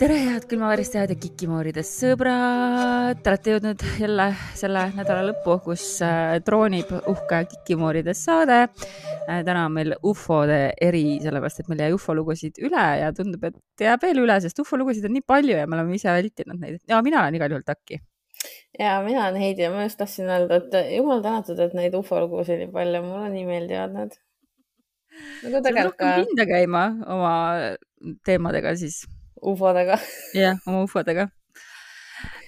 tere, head külmaväristajad ja kikimoorides sõbrad, te olete jõudnud jälle selle nädala lõppu, kus äh, troonib uhke kikimoorides saade. Äh, täna on meil ufode eri, sellepärast et meil jäi ufolugusid üle ja tundub, et jääb veel üle, sest ufolugusid on nii palju ja me oleme ise vältinud neid ja mina olen igal juhul takki. ja mina olen Heidi ja ma just tahtsin öelda, et jumal tänatud, et neid ufolugusid nii palju, mulle nii meeldivad need. nagu tegelikult ka. hinda käima oma teemadega siis ufodega. jah, oma ufodega.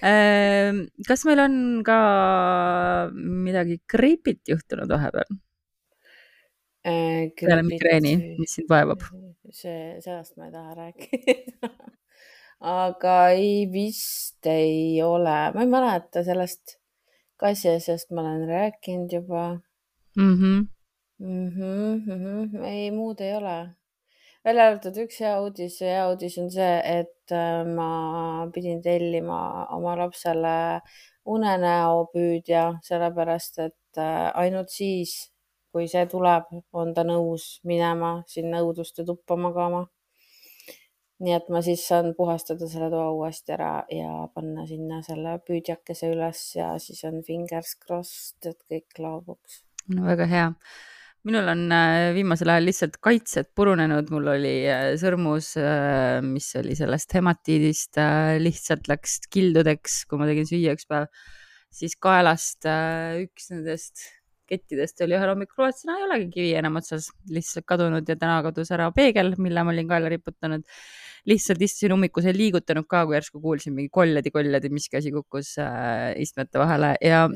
Ehm, kas meil on ka midagi creepy't juhtunud vahepeal äh,? peale migreeni, mis sind vaevab? see, sellest ma ei taha rääkida aga ei, vist ei ole, ma ei mäleta sellest kassiasjast ma olen rääkinud juba mm. -hmm. Mm -hmm, mm -hmm. ei, muud ei ole välja arvatud üks hea uudis hea uudis on see, et äh, ma pidin tellima oma lapsele unenäopüüdja, sellepärast et äh, ainult siis, kui see tuleb, on ta nõus minema sinna õuduste tuppa magama. nii et ma siis saan puhastada selle toa uuesti ära ja panna sinna selle püüdjakese üles ja siis on fingers crossed, et kõik laabuks. no väga hea minul on äh, viimasel ajal lihtsalt kaitsed purunenud, mul oli äh, sõrmus, äh, mis oli sellest hematiidist, lihtsalt läks kildudeks, kui ma tegin süüa üks päev, siis kaelast üks nendest kettidest oli ühel hommikul, vaatasin, ei olegi kivi enam otsas, lihtsalt kadunud ja täna kadus ära peegel, mille ma olin kaela riputanud. lihtsalt istusin ummikus, ei liigutanud ka, kui järsku kuulsin mingi koljadi-koljadi, miski asi kukkus äh, istmete vahele ja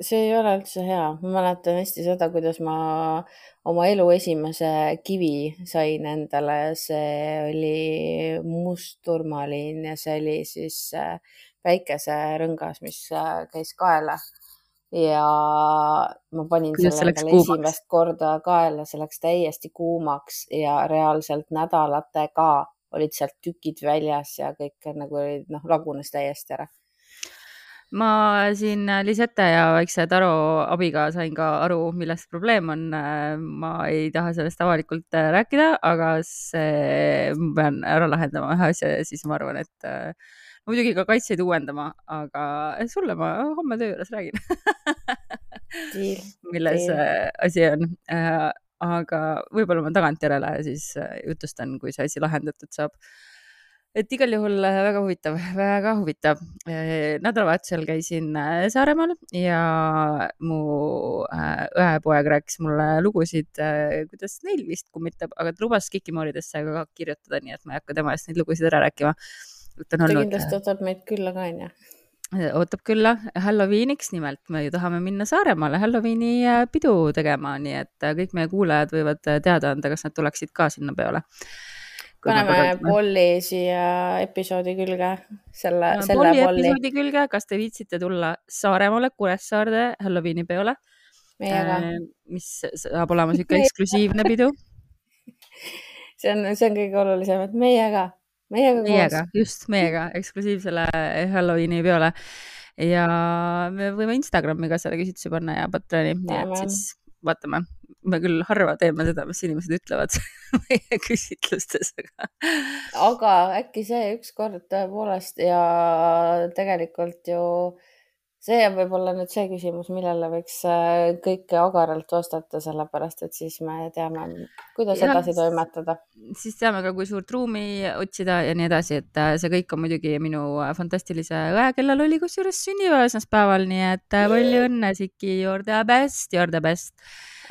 see ei ole üldse hea, ma mäletan hästi seda, kuidas ma oma elu esimese kivi sain endale, see oli mustturmaline ja see oli siis äh, päikeserõngas, mis äh, käis kaela. Ja ma panin kuidas selle endale esimest korda kaela, see läks täiesti kuumaks ja reaalselt nädalatega olid sealt tükid väljas ja kõik nagu olid, noh, lagunes täiesti ära ma siin äh, Lisette ja väikse Taro abiga sain ka aru, milles probleem on. Äh, ma ei taha sellest avalikult äh, rääkida, aga see, ma pean ära lahendama ühe asja ja siis ma arvan, et muidugi ka kaitseid uuendama, aga sulle ma homme töö juures räägin milles asi on aga võib-olla ma tagantjärele siis jutustan, kui see asi lahendatud saab et igal juhul väga huvitav, väga huvitav. Nädalavahetusel käisin Saaremaal ja mu õepoeg rääkis mulle lugusid, kuidas neil vist kummitab, aga ta lubas Kikimooridesse ka kirjutada, nii et ma ei hakka tema eest neid lugusid ära rääkima. Ta kindlasti ootab meid külla ka, onju ootab külla Halloweeniks, nimelt me ju tahame minna Saaremaale Halloweeni pidu tegema, nii et kõik meie kuulajad võivad teada anda, kas nad tuleksid ka sinna peole paneme polli siia episoodi külge, selle no,, selle polli. episoodi külge, kas te viitsite tulla Saaremaale Kuressaarde Halloweeni peole? meiega äh,. mis saab olema sihuke eksklusiivne pidu see on, see on kõige olulisem, et meiega, meiega meiega, just meiega, eksklusiivsele Halloweeni peole. Ja me võime Instagrami ka selle küsitluse panna ja Patroni, nii et siis vaatame. Me küll harva teeme seda, mis inimesed ütlevad meie küsitlustes, aga. aga äkki see ükskord tõepoolest ja tegelikult ju see on võib-olla nüüd see küsimus, millele võiks äh, kõik agaralt vastata, sellepärast et siis me teame, kuidas ja, edasi toimetada. siis teame ka, kui suurt ruumi otsida ja nii edasi, et äh, see kõik on muidugi minu fantastilise õe, kellel oli kusjuures sünnipäev esmaspäeval, nii et äh, palju õnne, Siki, you are the best, you are the best.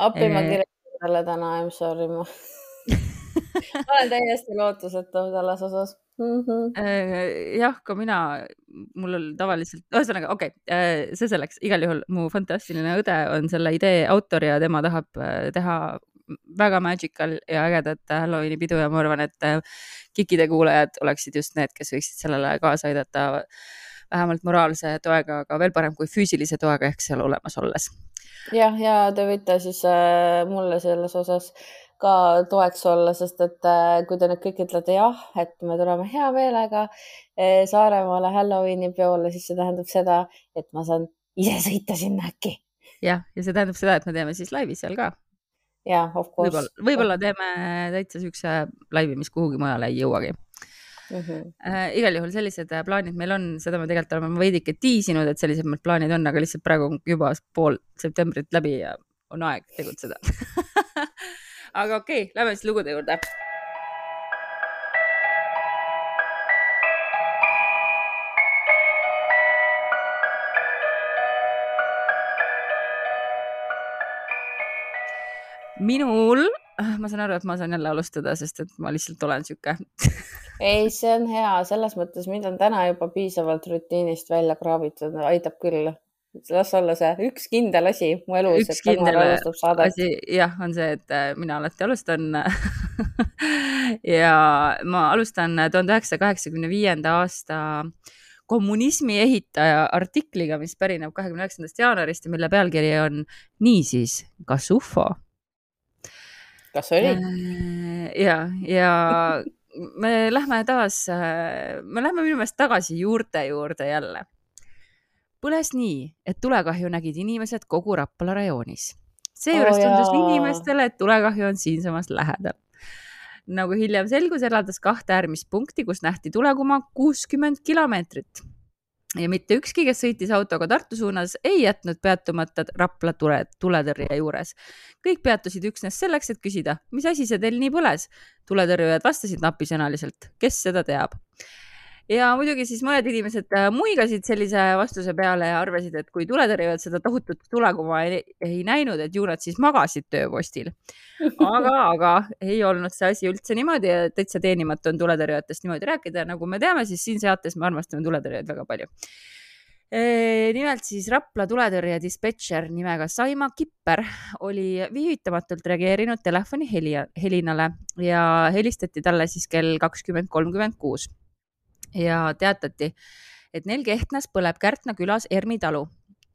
Appi ma kirjutan talle täna, I m sorry ma ma olen täiesti lootusetu selles osas mm. -hmm. jah, ka mina, mul on tavaliselt, ühesõnaga okei okay,, äh, see selleks, igal juhul mu fantastiline õde on selle idee autor ja tema tahab äh, teha väga magical ja ägedat Halloweeni pidu ja ma arvan, et Kikide kuulajad oleksid just need, kes võiksid sellele kaasa aidata vähemalt moraalse toega, aga veel parem kui füüsilise toega ehk seal olemas olles jah, ja te võite siis äh, mulle selles osas ka toeks olla, sest et äh, kui te nüüd kõik ütlete jah, et me tuleme hea meelega äh, Saaremaale Halloweeni peole, siis see tähendab seda, et ma saan ise sõita sinna äkki. jah, ja see tähendab seda, et me teeme siis laivi seal ka. jah, of course. võib-olla, võib-olla teeme täitsa siukse laivi, mis kuhugi mujale ei jõuagi mm. -hmm. äh, igal juhul sellised äh, plaanid meil on, seda me tegelikult oleme veidike tiisinud, et sellised meil plaanid on, aga lihtsalt praegu on juba pool septembrit läbi ja on aeg tegutseda aga okei okay,, lähme siis lugude juurde. Minul, ma saan aru, et ma saan jälle alustada, sest et ma lihtsalt olen sihuke ei, see on hea, selles mõttes mind on täna juba piisavalt rutiinist välja kraabitud, aitab küll. Las olla see üks kindel asi mu elus, et Tamar alustab saadet. jah, on see, et äh, mina alati alustan ja ma alustan tuhande üheksasaja kaheksakümne viienda aasta kommunismi ehitaja artikliga, mis pärineb kahekümne üheksandast jaanuarist ja mille pealkiri on Niisiis, kas ufo? kas oli? Äh, ja, ja me lähme taas, me lähme minu meelest tagasi juurte juurde jälle. Põles nii, et tulekahju nägid inimesed kogu Rapla rajoonis. seejuures oh, tundus inimestele, et tulekahju on siinsamas lähedal. nagu hiljem selgus, eladas kahte äärmist punkti, kus nähti tulekuma kuuskümmend kilomeetrit ja mitte ükski, kes sõitis autoga Tartu suunas, ei jätnud peatumata Rapla tule, tuletõrje juures. kõik peatusid üksnes selleks, et küsida, mis asi see teil nii põles. tuletõrjujad vastasid napisõnaliselt, kes seda teab ja muidugi siis mõned inimesed äh, muigasid sellise vastuse peale ja arvasid, et kui tuletõrjujad seda tohutut tulekuma ei, ei näinud, et ju nad siis magasid tööpostil. aga, aga ei olnud see asi üldse niimoodi ja täitsa teenimatu on tuletõrjujatest niimoodi rääkida, nagu me teame, siis siin saates me armastame tuletõrjujaid väga palju. Nimelt siis Rapla tuletõrje dispetšer nimega Saima Kipper oli viivitamatult reageerinud telefoni helija, helinale ja helistati talle siis kell kakskümmend kolmkümmend kuus ja teatati, et Nel Kehtnas põleb Kärtna külas Ermi talu.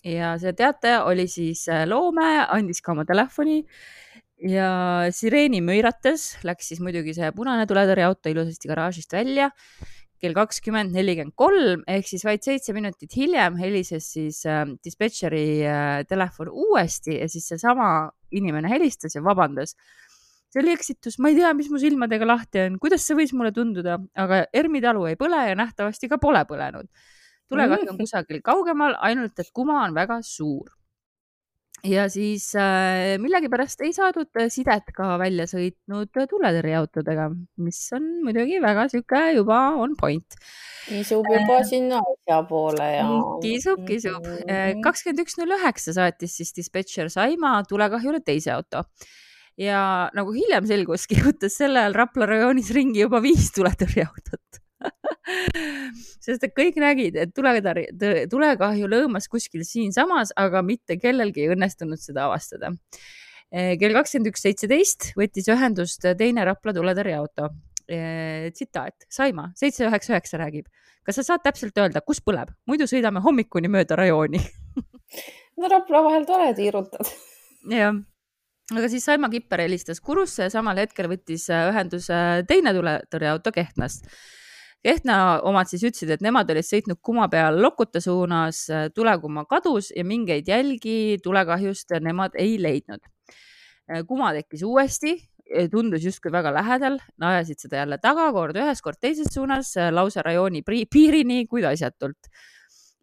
Ja see teataja oli siis äh, Loome, andis ka oma telefoni ja sireeni möirates läks siis muidugi see punane tuletõrjeauto ilusasti garaažist välja. Kell kakskümmend nelikümmend kolm ehk siis vaid seitse minutit hiljem helises siis äh, dispetšeri äh, telefon uuesti ja siis seesama inimene helistas ja vabandas see oli eksitus, ma ei tea, mis mu silmadega lahti on, kuidas see võis mulle tunduda, aga ERMi talu ei põle ja nähtavasti ka pole põlenud. tulekahju on mm. kusagil kaugemal, ainult et kuma on väga suur. ja siis äh, millegipärast ei saadud sidet ka välja sõitnud tuletõrjeautodega, mis on muidugi väga sihuke juba on point. kisub juba äh, sinna asja poole ja. kisub, kisub. Äh, kakskümmend üks null üheksa saatis siis dispetšer Saima tulekahjule teise auto ja nagu hiljem selgus, kihutas sel ajal Rapla rajoonis ringi juba viis tuletõrjeautot sest et kõik nägid, et tuletõrje, tulekahju lõõmas kuskil siinsamas, aga mitte kellelgi ei õnnestunud seda avastada. Eh, kell kakskümmend üks seitseteist võttis ühendust teine Rapla tuletõrjeauto. Eh, tsitaat, Saima, seitse üheksa üheksa räägib. kas sa saad täpselt öelda, kus põleb, muidu sõidame hommikuni mööda rajooni no Rapla vahel tore tiirutad. jah aga siis Saima Kipper helistas Kurusse ja samal hetkel võttis äh, ühenduse teine tuletõrjeauto Kehtnast. Kehtna omad siis ütlesid, et nemad olid sõitnud kuma peal Lokuta suunas, äh, tulekuma kadus ja mingeid jälgi tulekahjust nemad ei leidnud. Äh, kuma tekkis uuesti, tundus justkui väga lähedal, ajasid seda jälle taga, kord ühes, kord teises suunas, lausa rajooni piirini, kuid asjatult.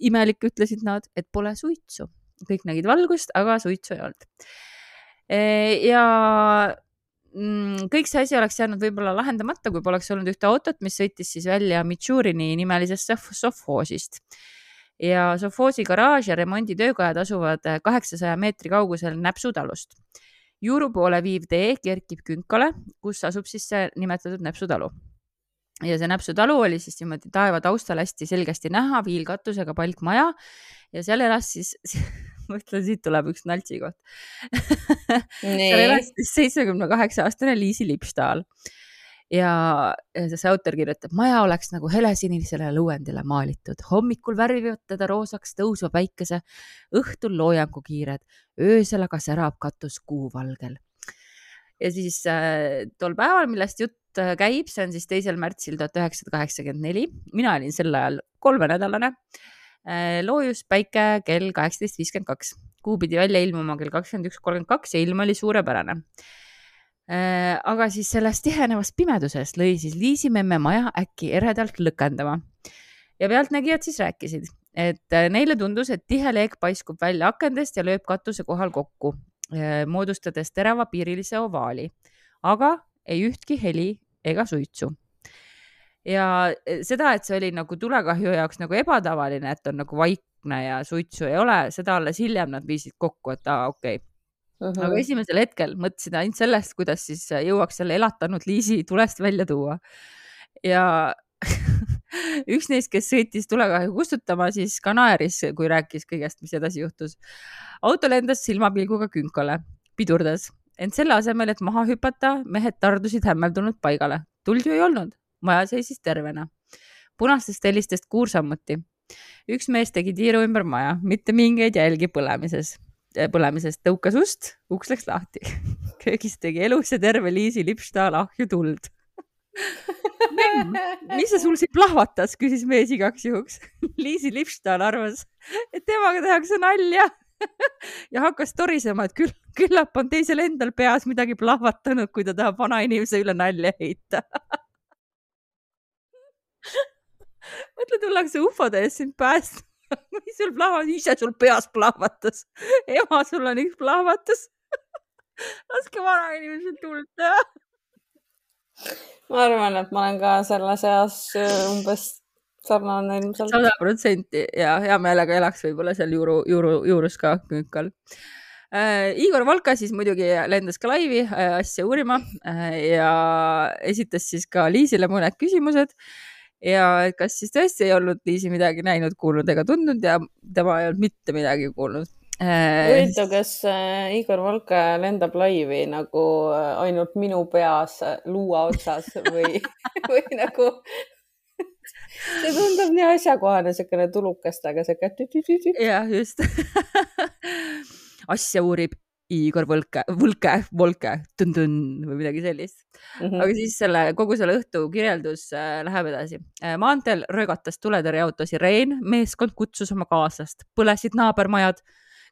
imelik, ütlesid nad, et pole suitsu. kõik nägid valgust, aga suitsu ei olnud ja mm, kõik see asi oleks jäänud võib-olla lahendamata, kui poleks olnud ühte autot, mis sõitis siis välja Mitšurini nimelisest sovhoosist. ja sovhoosi garaaž ja remonditöökojad asuvad kaheksasaja meetri kaugusel Näpsu talust. Juuru poole viiv tee kerkib künkale, kus asub siis see nimetatud Näpsu talu ja see Näpsu talu oli siis niimoodi taeva taustal hästi selgesti näha, viilkatusega palkmaja ja seal elas siis ma ütlen, siit tuleb üks naltsi koht seal elas seitsmekümne kaheksa aastane Liisi Lipstaal. Ja see autor kirjutab, maja oleks nagu helesinisele lõuendile maalitud, hommikul värvivad teda roosaks tõusva päikese, õhtul loojangukiired, öösel aga särab katus kuuvalgel ja siis äh, tol päeval, millest jutt äh, käib, see on siis teisel märtsil tuhat üheksasada kaheksakümmend neli, mina olin sel ajal kolmenädalane. Loojus päike kell kaheksateist viiskümmend kaks, kuu pidi välja ilmuma kell kakskümmend üks kolmkümmend kaks ja ilm oli suurepärane äh,. aga siis selles tihenevas pimeduses lõi siis Liisimemme maja äkki eredalt lõkendama ja pealtnägijad siis rääkisid, et äh, neile tundus, et tihe leek paiskub välja akendest ja lööb katuse kohal kokku Äh, moodustades teravapiirilise ovaali, aga ei ühtki heli ega suitsu. Ja äh, seda, et see oli nagu tulekahju jaoks nagu ebatavaline, et on nagu vaikne ja suitsu ei ole, seda alles hiljem nad viisid kokku, et aa, okei okay. Uh -huh. aga esimesel hetkel mõtlesin ainult sellest, kuidas siis jõuaks selle elatanud Liisi tulest välja tuua. ja üks neist, kes sõitis tulekahju kustutama, siis ka naeris, kui rääkis kõigest, mis edasi juhtus. auto lendas silmapilguga künkale, pidurdas, ent selle asemel, et maha hüpata, mehed tardusid hämmeldunud paigale. tuld ju ei olnud, maja seisis tervena. punastest helistest kuur samuti. üks mees tegi tiiru ümber maja, mitte mingeid jälgi põlemises põlemisest tõukas ust, uks läks lahti. köögis tegi elus ja terve Liisi Lipstahl ahju tuld mis see sul siin plahvatas, küsis mees igaks juhuks. Liisi Lipstahl arvas, et temaga tehakse nalja ja hakkas torisema, et küll, küllap on teisel endal peas midagi plahvatanud, kui ta tahab vanainimese üle nalja heita mõtle, tullakse ufode eest sind päästma. mis sul plahvatas, ise sul peas plahvatas. ema, sul on üks plahvatus. laske vanainimesel tuld teha ma arvan, et ma olen ka selle seas äh, umbes sarnane ilmselt. sada protsenti ja hea meelega elaks võib-olla seal juuru, juuru, juurus ka künkal äh,. Igor Valka siis muidugi lendas ka laivi äh, asja uurima äh, ja esitas siis ka Liisile mõned küsimused ja kas siis tõesti ei olnud Liisi midagi näinud, kuulnud ega tundnud ja tema ei olnud mitte midagi kuulnud. Äh, huvitav, kas äh, Igor Valke lendab laivi nagu äh, ainult minu peas luua otsas või, või nagu see tundub nii asjakohane, niisugune tulukestega sihuke. jah, just. Asja uurib Igor Võlke, Võlke, Volke, tun-tun või midagi sellist mm. -hmm. aga siis selle kogu selle õhtu kirjeldus äh, läheb edasi. maanteel röögatas tuletõrjeauto sireen, meeskond kutsus oma kaaslast, põlesid naabermajad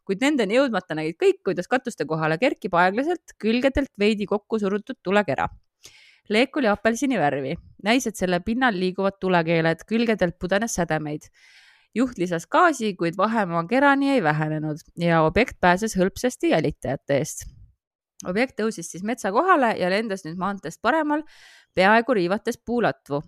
kuid nendeni jõudmata nägid kõik, kuidas katuste kohale kerkib aeglaselt külgedelt veidi kokku surutud tulekera. leek oli apelsini värvi, näis, et selle pinnal liiguvad tulekeeled, külgedelt pudenes sädemeid. Juht lisas gaasi, kuid vahemaa kerani ei vähenenud ja objekt pääses hõlpsasti jälitajate eest. objekt tõusis siis metsa kohale ja lendas nüüd maanteest paremal, peaaegu riivates puulatvu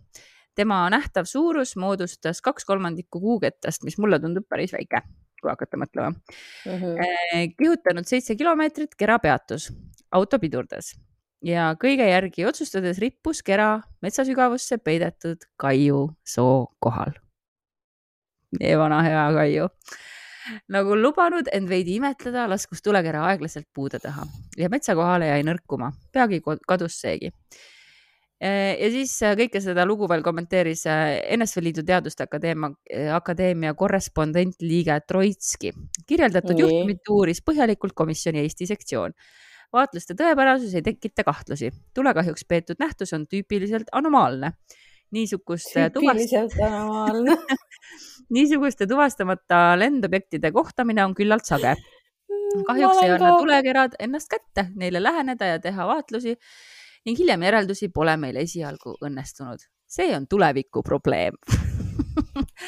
tema nähtav suurus moodustas kaks kolmandikku kuukettast, mis mulle tundub päris väike kui hakata mõtlema mm. -hmm. kihutanud seitse kilomeetrit, kera peatus, auto pidurdas ja kõige järgi otsustades rippus kera metsasügavusse peidetud Kaiu soo kohal. Meie vana hea Kaiu nagu lubanud end veidi imetleda, laskus tulekera aeglaselt puude taha ja metsa kohale jäi nõrkuma, peagi kadus seegi Äh, ja siis äh, kõike seda lugu veel kommenteeris äh, NSV Liidu Teaduste Akadeemia, Akadeemia korrespondentliige Troitski. kirjeldatud Nii. juhtumit uuris põhjalikult komisjoni Eesti sektsioon. vaatluste tõepärasus ei tekita kahtlusi. tulekahjuks peetud nähtus on tüüpiliselt anomaalne. Niisuguste tuvast... niisuguste tuvastamata lendobjektide kohtamine on küllalt sage. Mm, kahjuks ei anna tulekerad ennast kätte, neile läheneda ja teha vaatlusi ning hiljem järeldusi pole meil esialgu õnnestunud. see on tuleviku probleem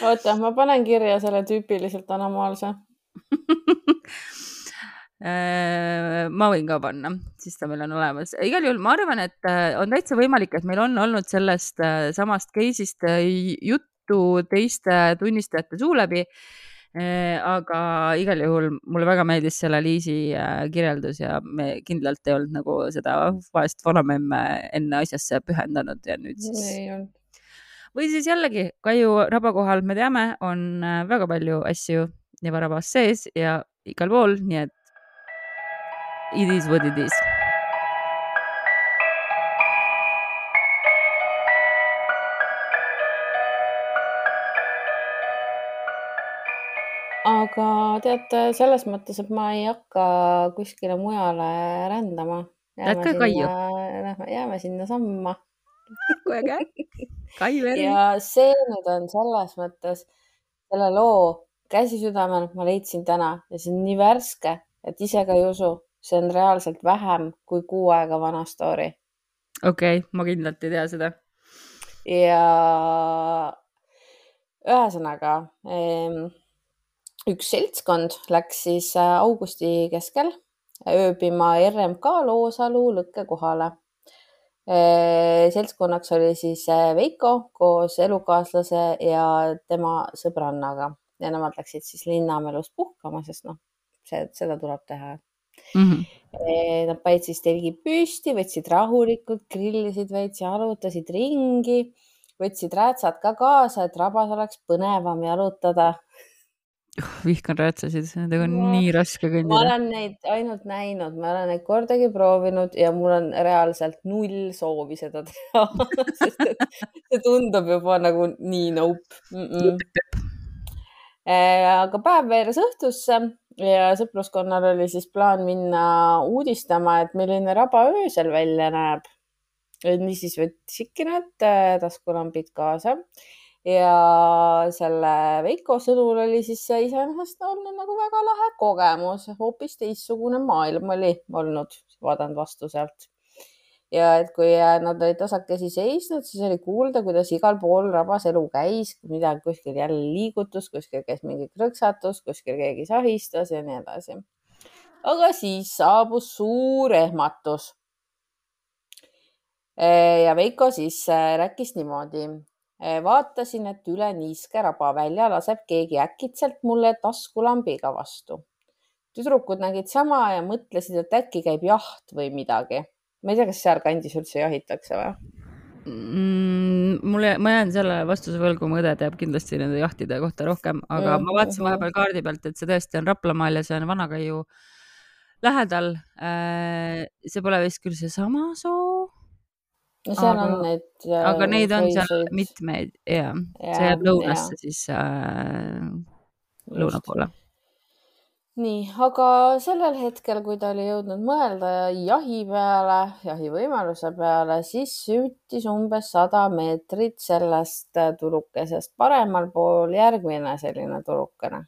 oota, ma panen kirja selle tüüpiliselt anomaalse ma võin ka panna, siis ta meil on olemas. igal juhul ma arvan, et äh, on täitsa võimalik, et meil on olnud sellest äh, samast case'ist juttu teiste tunnistajate suu läbi Äh, aga igal juhul mulle väga meeldis selle Liisi äh, kirjeldus ja me kindlalt ei olnud nagu seda vaest vanamemme enne asjasse pühendanud ja nüüd siis. või siis jällegi Kaiu raba kohal, me teame, on äh, väga palju asju nevarabas sees ja igal pool, nii et it is what it is aga teate, selles mõttes, et ma ei hakka kuskile mujale rändama. Ka Kaiu? Jääme sinna samma. kui äge. Kai Veri. ja see nüüd on selles mõttes selle loo käsi südamel ma leidsin täna ja see on nii värske, et ise ka ei usu, see on reaalselt vähem kui kuu aega vana story okei okay,, ma kindlalt ei tea seda. ja ühesõnaga üks seltskond läks siis äh, augusti keskel ööbima RMK Loosalu lõkke kohale. seltskonnaks oli siis äh, Veiko koos elukaaslase ja tema sõbrannaga ja nemad läksid siis linnamelus puhkama, sest noh, see, seda tuleb teha Mhm. Nad panid siis telgi püsti, võtsid rahulikult, grillisid veits, jalutasid ringi, võtsid räätsad ka kaasa, et rabas oleks põnevam jalutada. vihkan räätsasid, nendega on Ma- nii raske ma kõndida. olen neid ainult näinud, ma ei ole neid kordagi proovinud ja mul on reaalselt null soovi seda teha, sest et see tundub juba nagu nii nope mm. -mm. aga päev veeres õhtusse ja sõpruskonnal oli siis plaan minna uudistama, et milline raba öösel välja näeb. niisiis võtsidki nad äh, taskulambid kaasa ja selle Veiko sõnul oli siis see iseenesest olnud nagu väga lahe kogemus, hoopis teistsugune maailm oli olnud, vaadanud vastu sealt. Ja et kui äh, nad olid tasakesi seisnud, siis oli kuulda, kuidas igal pool rabas elu käis, midagi kuskil jälle liigutus, kuskil käis mingi krõksatus, kuskil keegi sahistas ja nii edasi. aga siis saabus suur ehmatus. ja Veiko siis äh, rääkis niimoodi. vaatasin, et üle niiske raba välja laseb keegi äkitselt mulle taskulambiga vastu. tüdrukud nägid sama ja mõtlesid, et äkki käib jaht või midagi. Ma ei tea, kas sealkandis üldse jahitakse või? Mm, mulle, ma jään selle vastuse võlgu, mu õde teab kindlasti nende jahtide kohta rohkem, aga Mhm, ma vaatasin vahepeal kaardi pealt, et see tõesti on Raplamaal ja see on Vana-Kaiu lähedal. see pole vist küll seesama soo, no seal Aga- on neid. aga neid on seal. mitmeid ja Jaa, see jääb lõunasse siis äh, lõuna poole. nii, aga sellel hetkel, kui ta oli jõudnud mõelda jahi peale, jahivõimaluse peale, siis süttis umbes sada meetrit sellest äh, tulukesest paremal pool järgmine selline tulukene.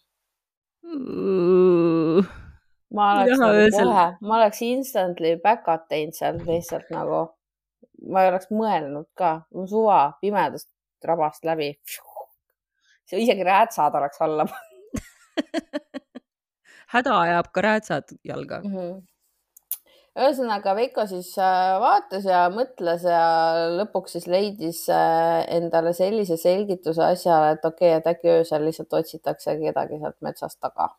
ma Ei oleks taha nagu kohe, ma oleks instantly back'at teinud seal lihtsalt nagu, ma ei oleks mõelnud ka, suva pimedast rabast läbi. isegi räätsad oleks alla häda ajab ka räätsad jalga. mm. -hmm. ühesõnaga Veiko siis äh, vaatas ja mõtles ja lõpuks siis leidis äh, endale sellise selgituse asjale, et okei okay,, et äkki öösel lihtsalt otsitakse kedagi sealt metsast taga.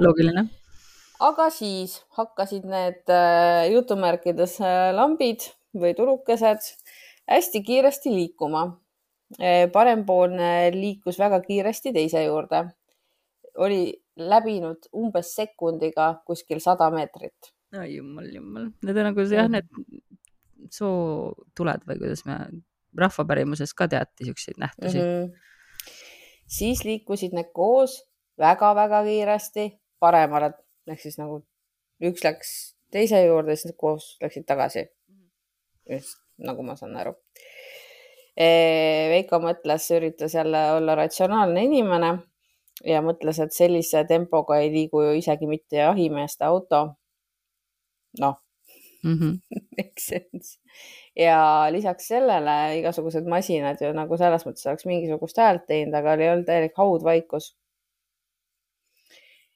loogiline. aga siis hakkasid need äh, jutumärkides lambid või tulukesed hästi kiiresti liikuma. parempoolne liikus väga kiiresti teise juurde. oli läbinud umbes sekundiga kuskil sada meetrit. oi jumal, jumal, need on nagu see, jah, need sootuled või kuidas me rahvapärimuses ka teati siukseid nähtusi mm. -hmm. siis liikusid need koos väga-väga kiiresti paremale, ehk siis nagu üks läks teise juurde, siis koos läksid tagasi. just nagu ma saan aru. Veiko mõtles, üritas jälle olla ratsionaalne inimene ja mõtles, et sellise tempoga ei liigu ju isegi mitte jahimeeste auto. noh, mm. -hmm. make sense. ja lisaks sellele igasugused masinad ju nagu selles mõttes oleks mingisugust häält teinud, aga oli olnud täielik haudvaikus.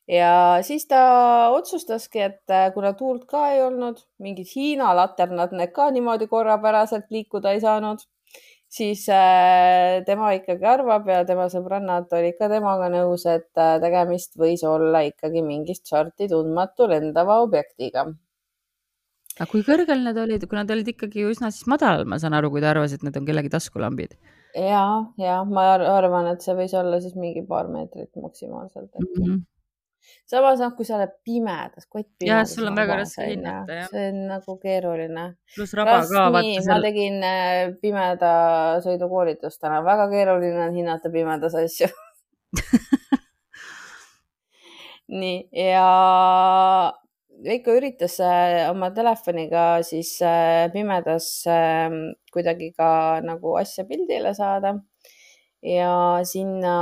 ja siis ta otsustaski, et äh, kuna tuult ka ei olnud, mingid Hiina laternad need ka niimoodi korrapäraselt liikuda ei saanud, siis äh, tema ikkagi arvab ja tema sõbrannad olid ka temaga nõus, et äh, tegemist võis olla ikkagi mingist sorti tundmatu lendava objektiga aga kui kõrgel need olid, kui nad olid ikkagi üsna siis madalal, ma saan aru, kui ta arvas, et need on kellegi taskulambid ja, ja ma ar- arvan, et see võis olla siis mingi paar meetrit maksimaalselt mm. -hmm. Samas noh, kui sa oled pimedas, kott Jah, pimedas. sul on väga raske hinnata, jah. see on nagu keeruline. pluss raba ka, nii, vaata ma seal, tegin äh, pimeda sõidukoolitust täna, väga keeruline on hinnata pimedas asju. nii, ja Veiko üritas äh, oma telefoniga siis äh, pimedas kuidagi ka nagu asja pildile saada ja sinna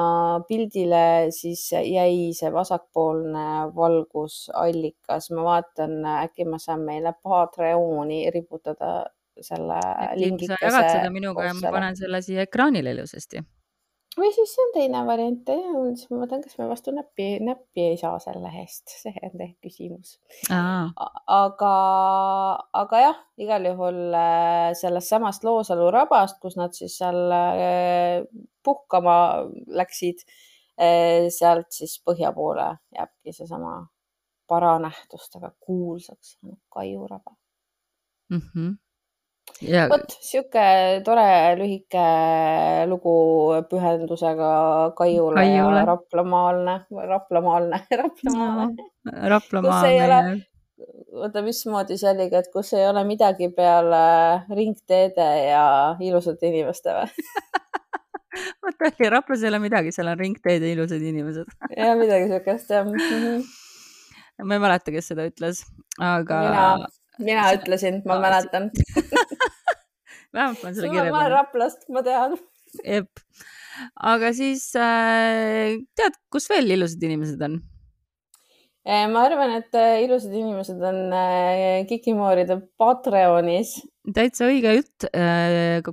pildile siis jäi see vasakpoolne valgusallikas. ma vaatan, äkki ma saan meile Patreoni riputada selle lingikese. jagad seda minuga ja ma panen selle siia ekraanile ilusasti või siis on teine variant siis ma mõtlen, kas me vastu näppi, näppi ei saa selle eest, see on teie küsimus. aga, aga jah, igal juhul äh, sellest samast Loosalu rabast, kus nad siis seal äh, puhkama läksid, äh, sealt siis põhja poole jääbki seesama paranähtustega kuulsaks saanud Kaiu raba mm. -hmm ja... vot sihuke tore lühike lugu pühendusega Kaiule, Kaiule. ja Raplamaalne, Raplamaalne, Raplamaalne no,. Raplamaalne. oota, mismoodi see oligi, et kus ei ole midagi peale ringteede ja ilusate inimeste või oota, Raplas ei ole midagi, seal on ringteed ja ilusad inimesed ja midagi siukest jah mm. -hmm. ma ei mäleta, kes seda ütles, aga. mina, mina ütlesin, ma mäletan vähemalt ma olen selle kirja pannud. Raplast, ma tean. jep, aga siis äh, tead, kus veel ilusad inimesed on? Äh, ma arvan, et äh, ilusad inimesed on äh, Kikimooride Patreonis. täitsa õige jutt.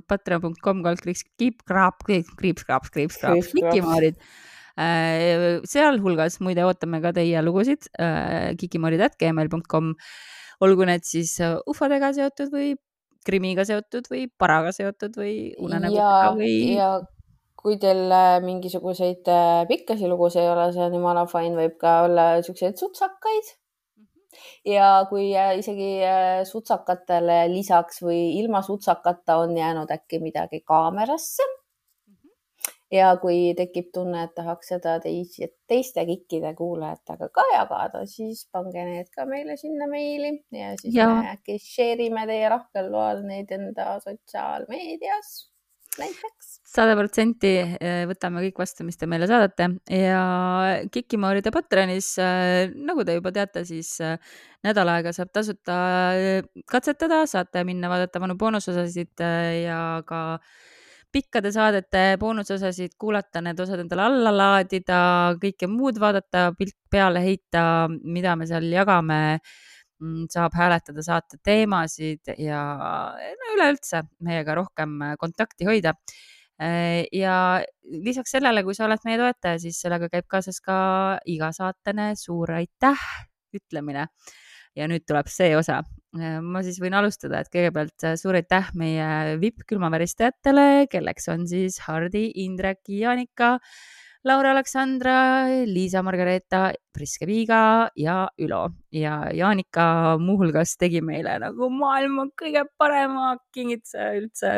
Patreon.com kaldkriips, kiip-kraap, kriips-kraap, kriips-kraap, Kikimoorid sealhulgas muide ootame ka teie lugusid kikimoorid.gmail.com, olgu need siis ufodega seotud või krimiga seotud või paraga seotud või unenägudega või? ja kui teil äh, mingisuguseid äh, pikkasi lugusid ei ole, see on jumala fine, võib ka olla siukseid sutsakaid. Mhm. ja kui äh, isegi sutsakatele lisaks või ilma sutsakata on jäänud äkki midagi kaamerasse ja kui tekib tunne, et tahaks seda teis, teiste kikkide kuulajatega ka jagada, siis pange need ka meile sinna meili ja siis ja. me äkki share ime teie lahkel loal neid enda sotsiaalmeedias näiteks. sada protsenti eh, võtame kõik vastu, mis te meile saadate ja Kikimooride Patreonis, eh, nagu te juba teate, siis eh, nädal aega saab tasuta katsetada, saate minna vaadata vanu boonusosasid ja ka äh, pikkade saadete boonusosasid kuulata, need osad endale alla laadida, kõike muud vaadata, pilk peale heita, mida me seal jagame mm, saab hääletada saate teemasid ja no üleüldse meiega rohkem kontakti hoida. ja lisaks sellele, kui sa oled meie toetaja, siis sellega käib kaasas ka igasaatene suur aitäh ütlemine. ja nüüd tuleb see osa, ma siis võin alustada, et kõigepealt äh, suur aitäh meie vipp-külmaväristajatele, kelleks on siis Hardi, Indrek, Jaanika, Laura Aleksandra, Liisa Margareeta, Priske Viiga ja Ülo ja Jaanika muuhulgas tegi meile nagu maailma kõige parema kingituse üldse.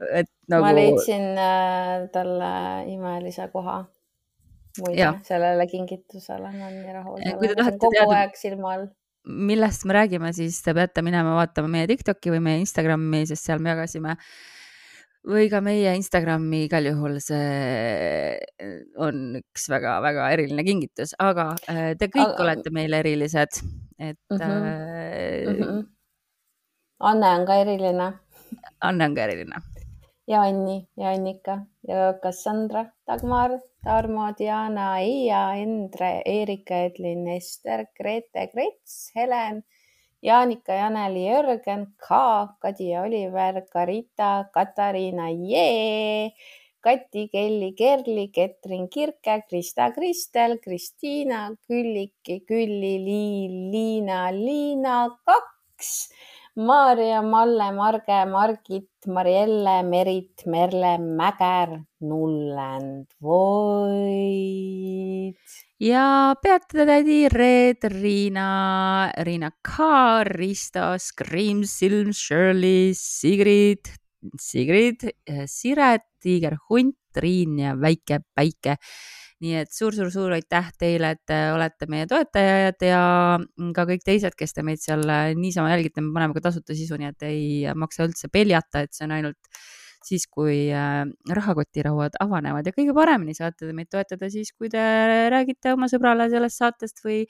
et nagu. ma leidsin äh, talle imelise koha muide sellele kingitusele, ma olen nii rahul. kui te tahate kogu teada, aeg silma all millest me räägime, siis te peate minema vaatama meie Tiktoki või meie Instagrami, sest seal me jagasime või ka meie Instagrami, igal juhul see on üks väga-väga eriline kingitus, aga äh, te kõik aga... olete meile erilised, et mm. -hmm. Mm -hmm. Anne on ka eriline. Anne on ka eriline ja Anni ja Annika ja Cassandra, Dagmar, Tarmo, Diana, Eija, Endre, Erika, Edlin, Ester, Grete, Grets, Helen, Jaanika, Janeli, Jörgen, K, Kadi ja Oliver, Karita, Katariina, Jee, Kati, Kelly, Kerli, Ketrin, Kirke, Krista, Kristel, Kristiina, Külliki, Külli, Liil, Liina, Liina, kaks Maarja, Malle, Marge, Margit, Marielle, Merit, Merle, Mäger, Nullend, Void. ja peatatädi Reet, Riina, Riina K, Risto, Scream, Silm, Shirley, Sigrid, Sigrid, Siret, Tiiger Hunt, Triin ja Väike Päike nii et suur-suur-suur aitäh teile, et te olete meie toetajad ja ka kõik teised, kes te meid seal äh, niisama jälgite, me paneme ka tasuta sisu, nii et ei maksa üldse peljata, et see on ainult siis, kui äh, rahakotirauad avanevad. Ja kõige paremini saate te meid toetada siis, kui te räägite oma sõbrale sellest saatest või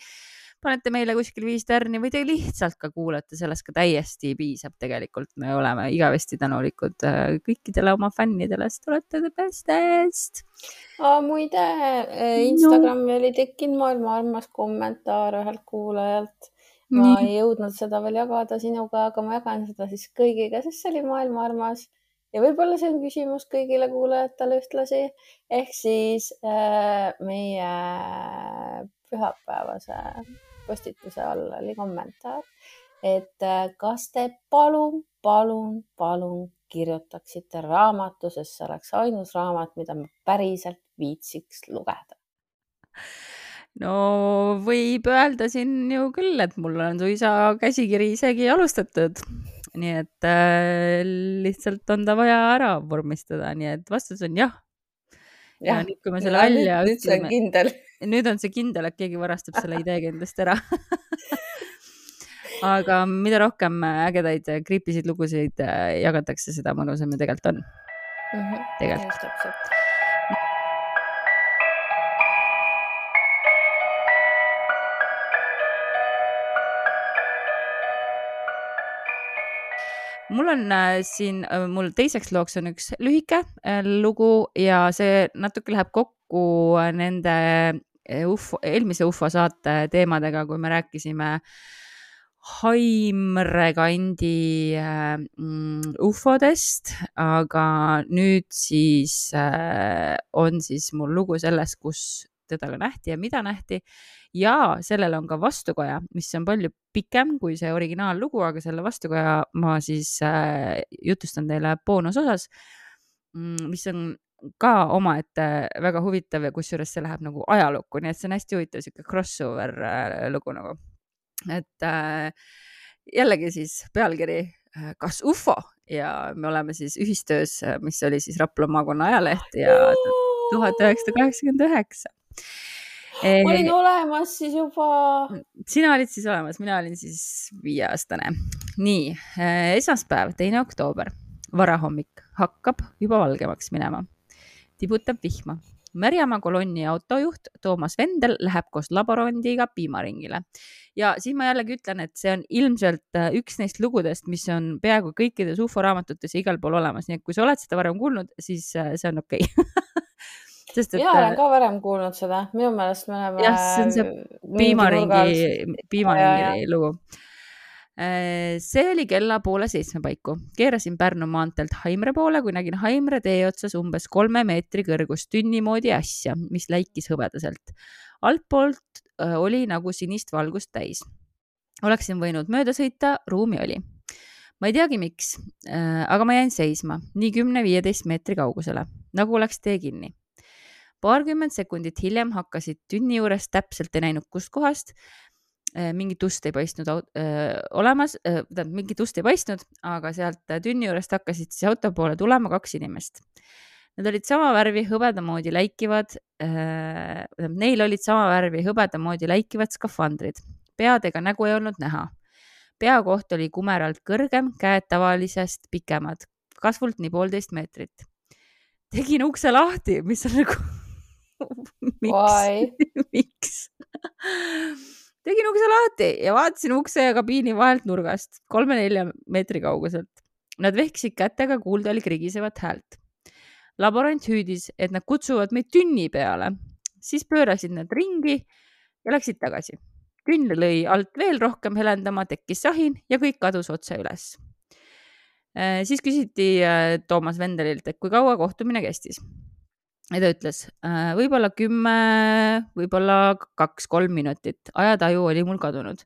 panete meile kuskil viis tärni või te lihtsalt ka kuulate, sellest ka täiesti piisab tegelikult. me oleme igavesti tänulikud äh, kõikidele oma fännidele, sest te olete the bestest oh,. muide, äh, Instagrami no. oli tekkinud maailma armas kommentaar ühelt kuulajalt. ma Nii. ei jõudnud seda veel jagada sinuga, aga ma jagan seda siis kõigiga, sest see oli maailma armas ja võib-olla see on küsimus kõigile kuulajatele ühtlasi ehk siis äh, meie pühapäevase postituse all oli kommentaar, et äh, kas te palun, palun, palun kirjutaksite raamatu, sest see oleks ainus raamat, mida ma päriselt viitsiks lugeda. no võib öelda siin ju küll, et mul on suisa käsikiri isegi alustatud. nii et äh, lihtsalt on ta vaja ära vormistada, nii et vastus on jah. Ja, ja nüüd, kui me selle välja ütleme. nüüd kindel nüüd on see kindel, et keegi varastab selle idee kindlasti ära aga mida rohkem ägedaid kriipisid lugusid äh, jagatakse, seda mõnusam ju tegelikult on mm. -hmm. tegelikult. Mul on äh, siin, äh, mul teiseks looks on üks lühike lugu ja see natuke läheb kokku nende ufo, eelmise ufo saate teemadega, kui me rääkisime Haimre kandi äh, mm, ufodest, aga nüüd siis äh, on siis mul lugu sellest, kus teda ka nähti ja mida nähti. Ja sellel on ka vastukoja, mis on palju pikem kui see originaallugu, aga selle vastukoja ma siis äh, jutustan teile boonusosas, mm, mis on ka omaette väga huvitav ja kusjuures see läheb nagu ajalukku, nii et see on hästi huvitav sihuke crossover äh, lugu nagu. et äh, jällegi siis pealkiri äh, Kas ufo? ja me oleme siis ühistöös, mis oli siis Rapla maakonna ajaleht ja tuhat üheksasada kaheksakümmend üheksa olin olemas siis juba. sina olid siis olemas, mina olin siis viieaastane. nii, äh, esmaspäev, teine oktoober, varahommik hakkab juba valgemaks minema tibutab vihma. Märjamaa kolonni autojuht Toomas Vendel läheb koos laborandiga piimaringile ja siis ma jällegi ütlen, et see on ilmselt äh, üks neist lugudest, mis on peaaegu kõikides ufo raamatutes ja igal pool olemas, nii et kui sa oled seda varem kuulnud, siis äh, see on okei okay. sest et. mina olen äh, ka varem kuulnud seda, minu meelest me oleme. jah, see on see piimaringi, piimaringi lugu Äh, see oli kella poole seitsme paiku. keerasin Pärnu maanteelt Haimre poole, kui nägin Haimre tee otsas umbes kolme meetri kõrgust tünni moodi asja, mis läikis hõbedaselt. altpoolt äh, oli nagu sinist valgust täis. oleksin võinud mööda sõita, ruumi oli. ma ei teagi, miks, aga ma jäin seisma nii kümne-viieteist meetri kaugusele, nagu oleks tee kinni paarkümmend sekundit hiljem hakkasid tünni juures täpselt ei näinud kustkohast Äh, mingit ust ei paistnud äh, olemas äh,, tähendab mingit ust ei paistnud, aga sealt tünni juurest hakkasid siis auto poole tulema kaks inimest. Nad olid sama värvi hõbeda moodi läikivad äh,, neil olid sama värvi hõbeda moodi läikivad skafandrid, pead ega nägu ei olnud näha. pea koht oli kumeralt kõrgem, käed tavalisest pikemad, kasvult nii poolteist meetrit. tegin ukse lahti, mis on nagu miks miks tegin ukse lahti ja vaatasin ukse ja kabiini vahelt nurgast kolme-nelja meetri kauguselt. Nad vehkisid kätega, kuulda oli krigisevat häält. laborant hüüdis, et nad kutsuvad meid tünni peale, siis pöörasid nad ringi ja läksid tagasi. tünn lõi alt veel rohkem helendama, tekkis sahin ja kõik kadus otse üles. Äh, siis küsiti äh, Toomas Vendelilt, et kui kaua kohtumine kestis ja ta ütles äh, võib-olla kümme, võib-olla kaks-kolm minutit, ajataju oli mul kadunud.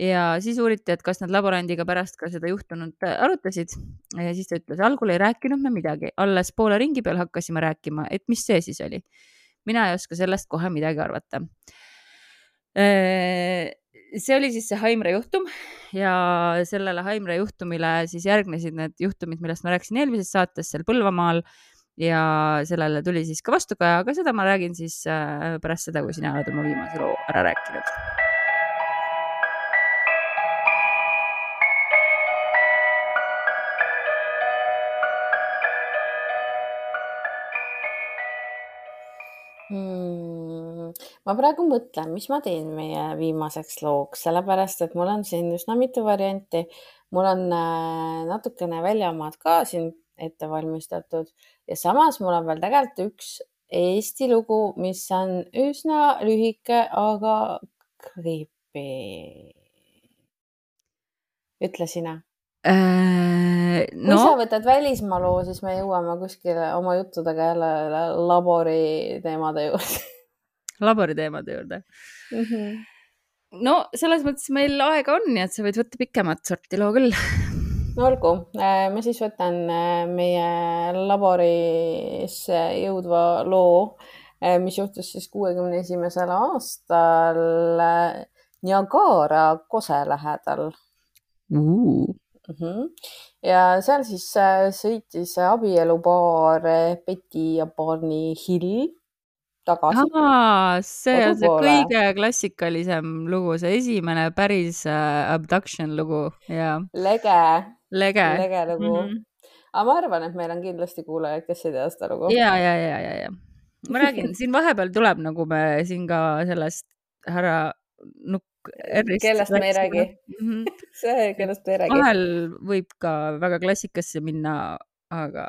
ja siis uuriti, et kas nad laborandiga pärast ka seda juhtunut arutasid ja siis ta ütles, algul ei rääkinud me midagi, alles poole ringi peal hakkasime rääkima, et mis see siis oli. mina ei oska sellest kohe midagi arvata. Äh, see oli siis see Haimre juhtum ja sellele Haimre juhtumile siis järgnesid need juhtumid, millest ma rääkisin eelmises saates seal Põlvamaal ja sellele tuli siis ka vastukaja, aga seda ma räägin siis äh, pärast seda, kui sina oled oma viimase loo ära rääkinud. hmm,? ma praegu mõtlen, mis ma teen meie viimaseks looks, sellepärast et mul on siin üsna mitu varianti. mul on äh, natukene väljamaad ka siin ette valmistatud ja samas mul on veel tegelikult üks Eesti lugu, mis on üsna lühike, aga creepy. ütle sina äh,. kui no. sa võtad välismaa loo, siis me jõuame kuskile oma juttudega jälle labori teemade juurde labori teemade juurde mm. -hmm. no selles mõttes meil aega on, nii et sa võid võtta pikemat sorti loo küll no olgu, äh, ma siis võtan äh, meie laborisse jõudva loo, äh, mis juhtus siis kuuekümne esimesel aastal Niagara kose lähedal uh.. Mm -hmm. ja seal siis sõitis abielupaar Betty ja Barney Hill tagasi. see on see kõige klassikalisem lugu, see esimene päris abduction lugu ja. lege lege, lege lugu mm. -hmm. aga ma arvan, et meil on kindlasti kuulajaid, kes ei tea seda lugu. ja, ja, ja, ja, ja ma räägin, siin vahepeal tuleb nagu me siin ka sellest härra nukk. kellest me ei räägi. -hmm. see, kellest me ei räägi. vahel võib ka väga klassikasse minna, aga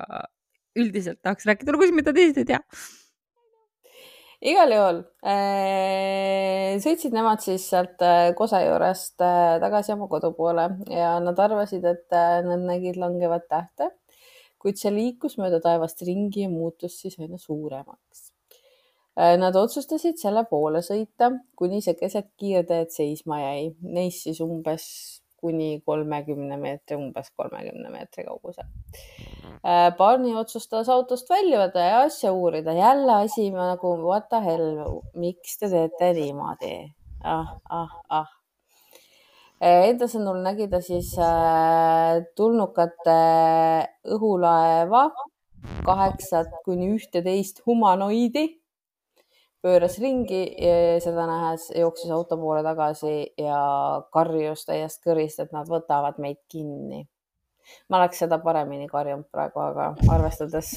üldiselt tahaks rääkida lugusid, mida teised ei tea igal juhul äh, sõitsid nemad siis sealt äh, Kose juurest äh, tagasi oma kodu poole ja nad arvasid, et nad nägid langevat tähte, kuid see liikus mööda taevast ringi ja muutus siis aina suuremaks. Nad otsustasid selle poole sõita, kuni see keset kiirteed seisma jäi, neist siis umbes kuni kolmekümne meetri, umbes kolmekümne meetri kaugusel. Äh, Barney otsustas autost väljuda ja asja uurida. jälle asi nagu what the hell, miks te teete niimoodi? ah, ah, ah. Äh, Enda sõnul nägi ta siis äh, tulnukate õhulaeva kaheksat kuni ühteteist humanoidi pööras ringi, seda nähes, jooksis auto poole tagasi ja karjus täiest kõrist, et nad võtavad meid kinni. ma oleks seda paremini karjunud praegu, aga arvestades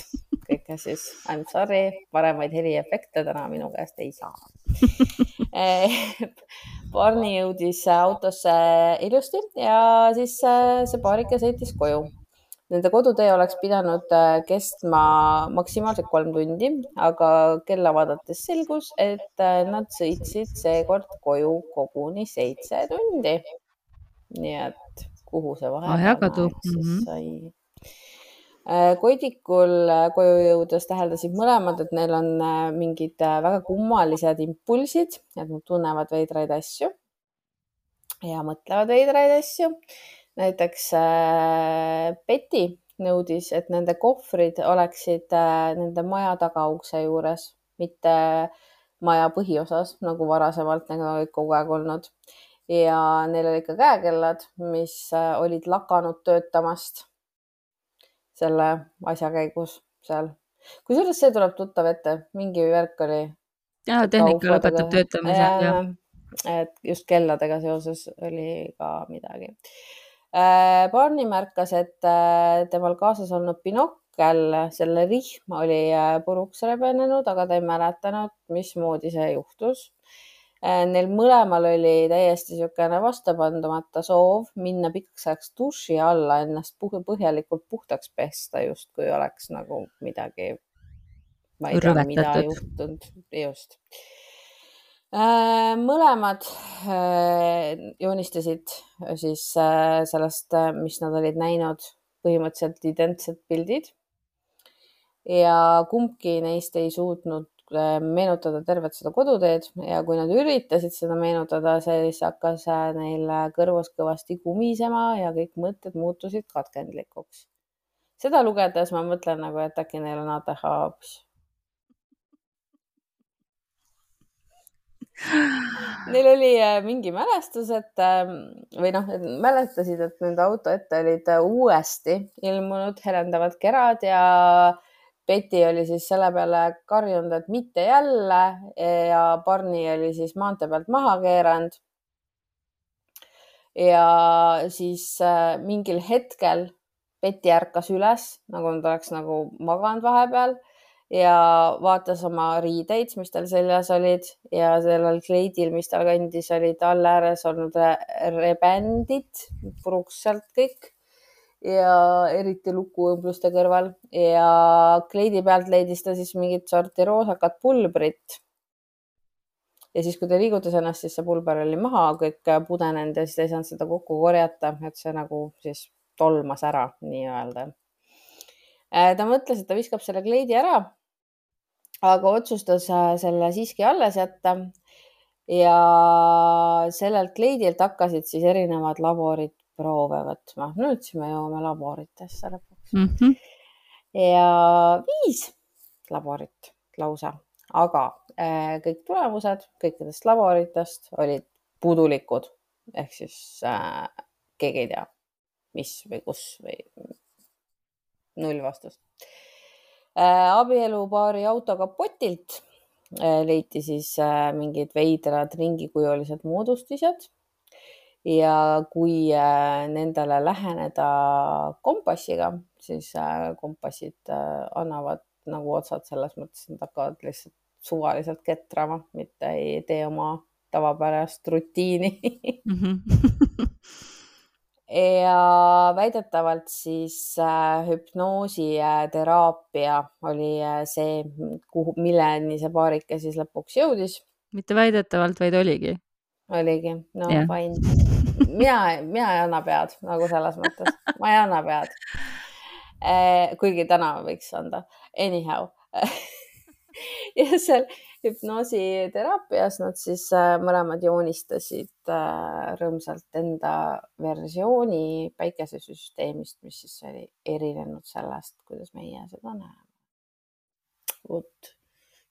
kõike, siis I m sorry, paremaid heliefekte täna minu käest ei saa Barney jõudis autosse ilusti ja siis see paarike sõitis koju Nende kodutee oleks pidanud äh, kestma maksimaalselt kolm tundi, aga kella vaadates selgus, et äh, nad sõitsid seekord koju koguni seitse tundi. nii et kuhu see vahepeal siis mm -hmm. sai? Äh, Koidikul koju jõudes täheldasid mõlemad, et neil on mingid väga kummalised impulsid, et nad tunnevad veidraid asju ja mõtlevad veidraid asju näiteks äh, Betty nõudis, et nende kohvrid oleksid äh, nende maja tagaukse juures, mitte maja põhiosas, nagu varasemalt nagu olid kogu aeg olnud. ja neil olid ka käekellad, mis äh, olid lakanud töötamast selle asja käigus seal. kusjuures see tuleb tuttav ette, mingi värk oli. ja tehnika lõpetab töötamise, jah. et just kelladega seoses oli ka midagi Barney märkas, et äh, temal kaasas olnud binokkel, selle rihm oli äh, puruks rebenenud, aga ta ei mäletanud, mismoodi see juhtus. Neil mõlemal oli täiesti niisugune vastupandumata soov minna pikaks ajaks duši alla, ennast põhjalikult puhtaks pesta, justkui oleks nagu midagi, ma ei tea, mida juhtunud, just. Äh, mõlemad äh, joonistasid äh, siis sellest, mis nad olid näinud, põhimõtteliselt identsed pildid. ja kumbki neist ei suutnud meenutada tervet seda koduteed ja kui nad üritasid seda meenutada, siis hakkas neil kõrvus kõvasti kumisema ja kõik mõtted muutusid katkendlikuks. seda lugedes ma mõtlen nagu, et äkki neil on ATH hoopis Neil oli äh, mingi mälestus, et ähm, või noh, mäletasid, et nende auto ette olid äh, uuesti ilmunud helendavad kerad ja Betty oli siis selle peale karjunud, et mitte jälle ja Barney oli siis maantee pealt maha keeranud. ja siis äh, mingil hetkel Betty ärkas üles, nagu ta oleks nagu maganud vahepeal ja vaatas oma riideid, mis tal seljas olid ja sellel kleidil, mis tal kandis, olid all ääres olnud rebändid puruks sealt kõik ja eriti lukuõmbluste kõrval ja kleidi pealt leidis ta siis mingit sorti roosakat pulbrit. ja siis, kui ta liigutas ennast, siis see pulber oli maha kõik pudenenud ja siis ta ei saanud seda kokku korjata, et see nagu siis tolmas ära nii-öelda. Äh, ta mõtles, et ta viskab selle kleidi ära, aga otsustas äh, selle siiski alles jätta. ja sellelt kleidilt hakkasid siis erinevad laborid proove võtma. nüüd siis me jõuame laboritesse lõpuks mm. -hmm. ja viis laborit lausa, aga äh, kõik tulemused kõikidest laboritest olid puudulikud ehk siis äh, keegi ei tea, mis või kus või null vastust. Abielupaari auto kapotilt äh, leiti siis äh, mingid veidrad ringikujulised moodustised ja kui äh, nendele läheneda kompassiga, siis äh, kompassid äh, annavad nagu otsad selles mõttes, et nad hakkavad lihtsalt suvaliselt ketrama, mitte ei tee oma tavapärast rutiini mm. -hmm. ja väidetavalt siis äh, hüpnoositeraapia oli see, kuhu, milleni see paarike siis lõpuks jõudis. mitte väidetavalt, vaid oligi. oligi, no yeah. fine mina, mina ei anna pead nagu selles mõttes, ma ei anna pead. Kuigi täna võiks anda, anyhow ja seal hüpnoositeraapias nad siis eh, mõlemad joonistasid eh, rõõmsalt enda versiooni päikesesüsteemist, mis siis oli erinenud sellest, kuidas meie seda näeme. vot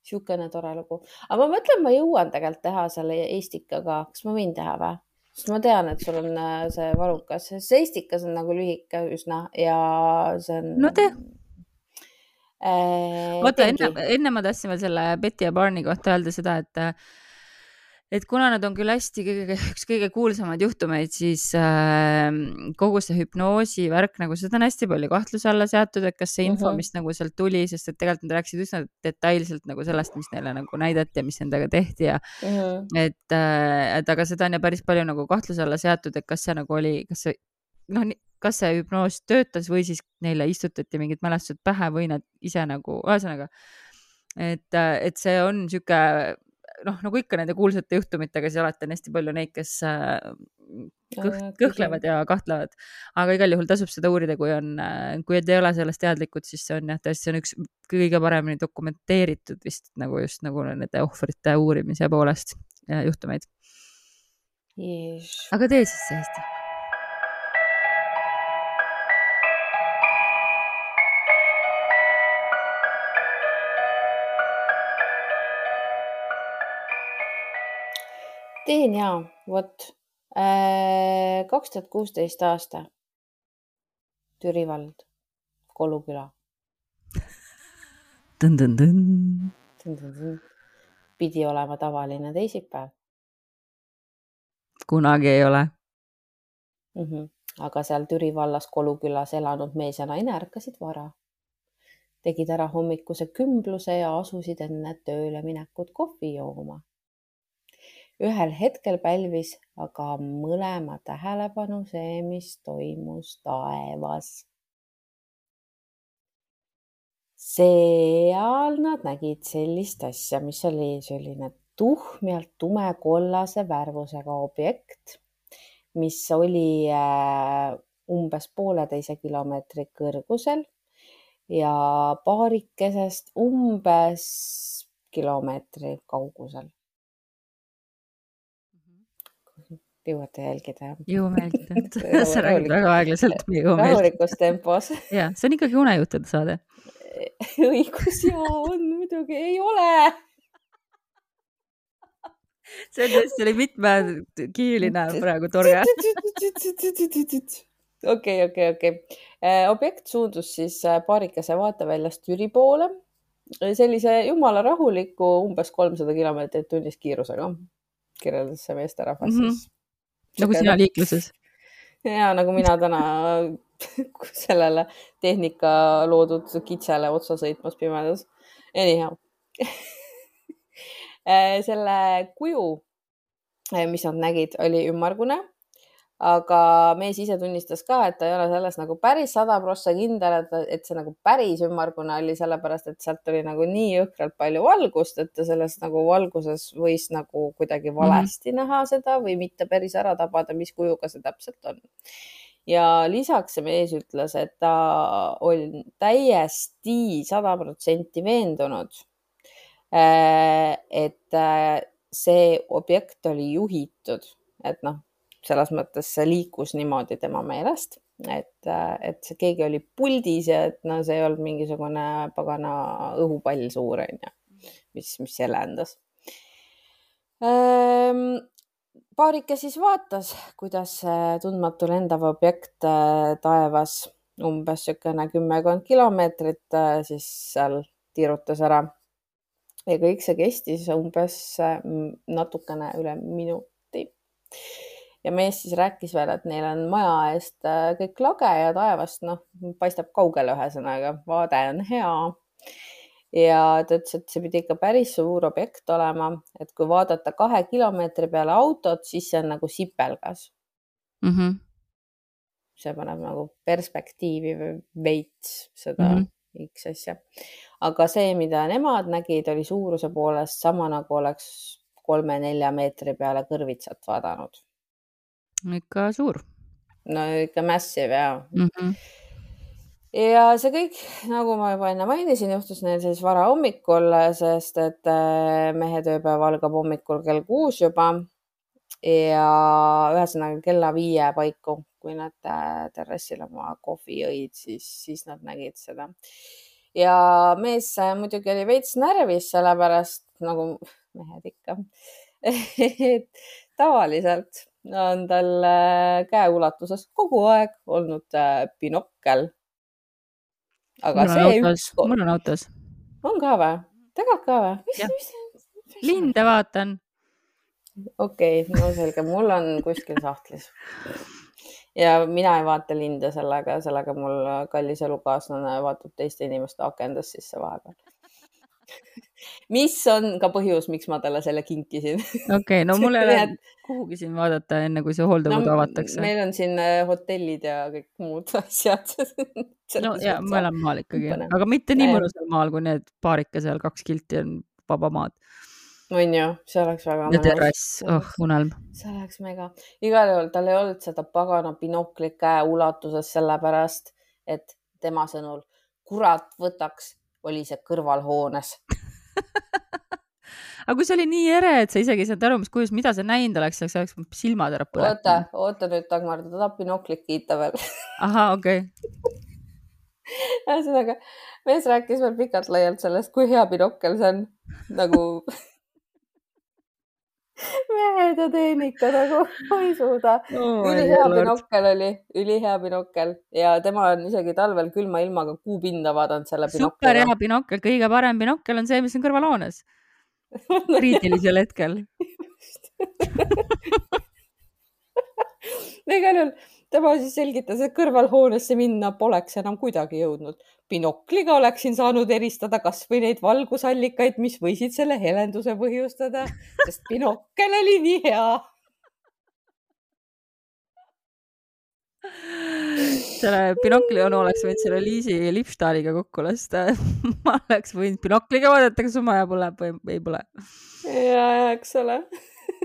niisugune tore lugu, aga ma mõtlen, ma jõuan tegelikult teha selle Eestikaga, kas ma võin teha või? sest ma tean, et sul on äh, see varukas, see Estikas on nagu lühike üsna ja see on. no tee äh,. vaata enne, enne ma tahtsin veel selle Betty ja Barney kohta öelda seda, et et kuna nad on küll hästi kõige, üks kõige kuulsamaid juhtumeid, siis äh, kogu see hüpnoosi värk nagu seda on hästi palju kahtluse alla seatud, et kas see info uh, -huh. mis nagu sealt tuli, sest et tegelikult nad rääkisid üsna detailselt nagu sellest, mis neile nagu näidati ja mis nendega tehti ja uh -huh. et äh,, et aga seda on ju päris palju nagu kahtluse alla seatud, et kas see nagu oli, kas see noh, kas see hüpnoos töötas või siis neile istutati mingid mälestused pähe või nad ise nagu, ühesõnaga, et, et see on niisugune noh, nagu ikka nende kuulsate juhtumitega, siis alati on hästi palju neid, kes äh, kõh, kõhklevad ja kahtlevad. aga igal juhul tasub seda uurida, kui on, äh, kui te ei ole sellest teadlikud, siis see on jah, tõesti, see on üks kõige paremini dokumenteeritud vist nagu just nagu nende ohvrite uurimise poolest juhtumeid. Yes.. aga tee siis see hästi teen ja, vot äh, kaks tuhat kuusteist aasta. Türi vald, Kolu küla. pidi olema tavaline teisipäev. kunagi ei ole mm. -hmm. aga seal Türi vallas Kolu külas elanud mees ja naine ärkasid vara, tegid ära hommikuse kümbluse ja asusid enne tööle minekut kohvi jooma ühel hetkel pälvis aga mõlema tähelepanu see, mis toimus taevas. seal nad nägid sellist asja, mis oli selline tuhmjalt tumekollase värvusega objekt, mis oli äh, umbes pooleteise kilomeetri kõrgusel ja paarikesest umbes kilomeetri kaugusel jõuate jälgida? jõuame jälgida sa räägid väga aeglaselt, me jõuame rahulikus tempos. ja, see on ikkagi unejuttude saade õigus ja on muidugi, ei ole. see tõesti, oli mitmekihiline praegu torge. okei, okei, okei. Äh, objekt suundus siis äh, paarikese vaateväljast Türi poole sellise jumala rahuliku umbes kolmsada kilomeetrit tunnis kiirusega kirjeldas see meesterahvas mm -hmm. siis nagu sina liikluses. ja nagu mina täna sellele tehnika loodud kitsele otsa sõitmas pimedas. Anyhow Äh, selle kuju, äh, mis nad nägid, oli ümmargune, aga mees ise tunnistas ka, et ta ei ole selles nagu päris sada prossa kindel, et, et see nagu päris ümmargune oli, sellepärast et sealt oli nagu nii jõhkralt palju valgust, et ta selles nagu valguses võis nagu kuidagi valesti mm -hmm. näha seda või mitte päris ära tabada, mis kujuga see täpselt on ja lisaks see mees ütles, et ta oli täiesti sada protsenti veendunud, äh, et äh, see objekt oli juhitud, et noh, selles mõttes see liikus niimoodi tema meelest, et, et see keegi oli puldis ja et no see ei olnud mingisugune pagana õhupall suur onju, mis, mis jelendas ähm, paarike siis vaatas, kuidas tundmatu lendav objekt äh, taevas umbes niisugune kümmekond kilomeetrit äh, siis seal tiirutas ära. ja kõik see kestis umbes äh, natukene üle minuti. Ja mees siis rääkis veel, et neil on maja eest kõik lage ja taevast, noh, paistab kaugele, ühesõnaga vaade on hea ja ta ütles, et see pidi ikka päris suur objekt olema, et kui vaadata kahe kilomeetri peale autot, siis see on nagu sipelgas mm. -hmm. see paneb nagu perspektiivi veits seda mm -hmm. X asja. aga see, mida nemad nägid, oli suuruse poolest sama nagu oleks kolme-nelja meetri peale kõrvitsat vaadanud. Ikka suur. no ikka massive ja mm. -hmm ja see kõik, nagu ma juba enne mainisin, juhtus neil siis varahommikul, sest et äh, mehe tööpäev algab hommikul kell kuus juba. ja ühesõnaga kella viie paiku, kui nad äh, terrassil oma kohvi jõid, siis, siis nad nägid seda. ja mees äh, muidugi oli veits närvis, sellepärast nagu mehed ikka et tavaliselt on tal käeulatuses kogu aeg olnud binokkel aga mul see üks. mul on autos. on ka või? tegelikult ka või? linde vaatan. okei okay,, no selge, mul on kuskil sahtlis. ja mina ei vaata linde sellega, sellega mul kallis elukaaslane vaatab teiste inimeste akendest sisse vahepeal mis on ka põhjus, miks ma talle selle kinkisin. okei okay,, no mul ei ole kuhugi siin vaadata, enne kui see hooldekodu no, avatakse. meil on siin äh, hotellid ja kõik muud asjad no ja mõlemal maal ikkagi, aga mitte nii mõnusal maal kui need paarike seal, kaks kilti on vaba maad. on ju, see oleks väga mõnus. ja terrass, oh unelm. see oleks mega, igal juhul tal ei olnud seda pagana binoklit käe ulatuses, sellepärast et tema sõnul kurat võtaks oli see kõrvalhoones aga kui see oli nii ere, et sa isegi ei saanud aru, mis kujus, mida sa näinud oleks, sa oleks silmad ära põletanud. oota, oota nüüd, Dagmar, ta tahab binoklit kiita veel ahah, okei okay. ühesõnaga, mees rääkis veel pikalt-laialt sellest, kui hea binokkel see on nagu mehed ja tehnika nagu, ma ei suuda. Oh,. ülihea binokkel oli, ülihea binokkel ja tema on isegi talvel külma ilmaga kuu pinda vaadanud selle binokliga. super hea binokkel, kõige parem binokkel on see, mis on kõrvalhoones. Kriitilisel hetkel igal juhul tema siis selgitas, et kõrvalhoonesse minna poleks enam kuidagi jõudnud. binokliga oleksin saanud eristada kasvõi neid valgusallikaid, mis võisid selle helenduse põhjustada, sest binokkel oli nii hea. selle binokli onu oleks võinud selle Liisi Lipstahliga kokku lasta ma oleks võinud binokliga vaadata, kas oma aja põleb või ei põle. ja, ja eks ole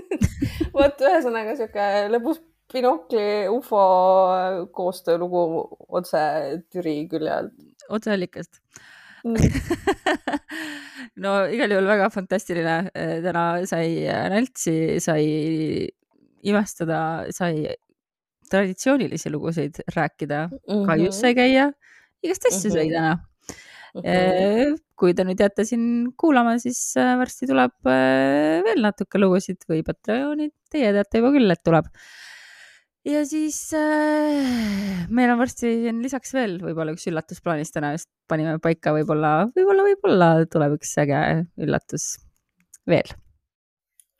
vot ühesõnaga sihuke lõbus binokli ufo koostöölugu otse Türi külje alt. otseallikast mm. no igal juhul väga fantastiline. täna sai Nältsi, sai imestada, sai traditsioonilisi lugusid rääkida mm. -hmm. Kaius sai käia, igast asju mm -hmm. sai täna mm. -hmm. kui te nüüd jääte siin kuulama, siis äh, varsti tuleb äh, veel natuke lugusid või Patreonid, teie teate juba küll, et tuleb ja siis äh, meil on varsti on lisaks veel võib-olla üks üllatus plaanis täna just panime paika võib, võib-olla, võib-olla, võib-olla tuleb üks äge üllatus veel.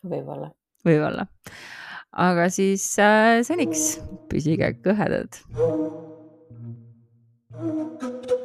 võib-olla. võib-olla. aga siis äh, seniks püsige kõhedad. thank you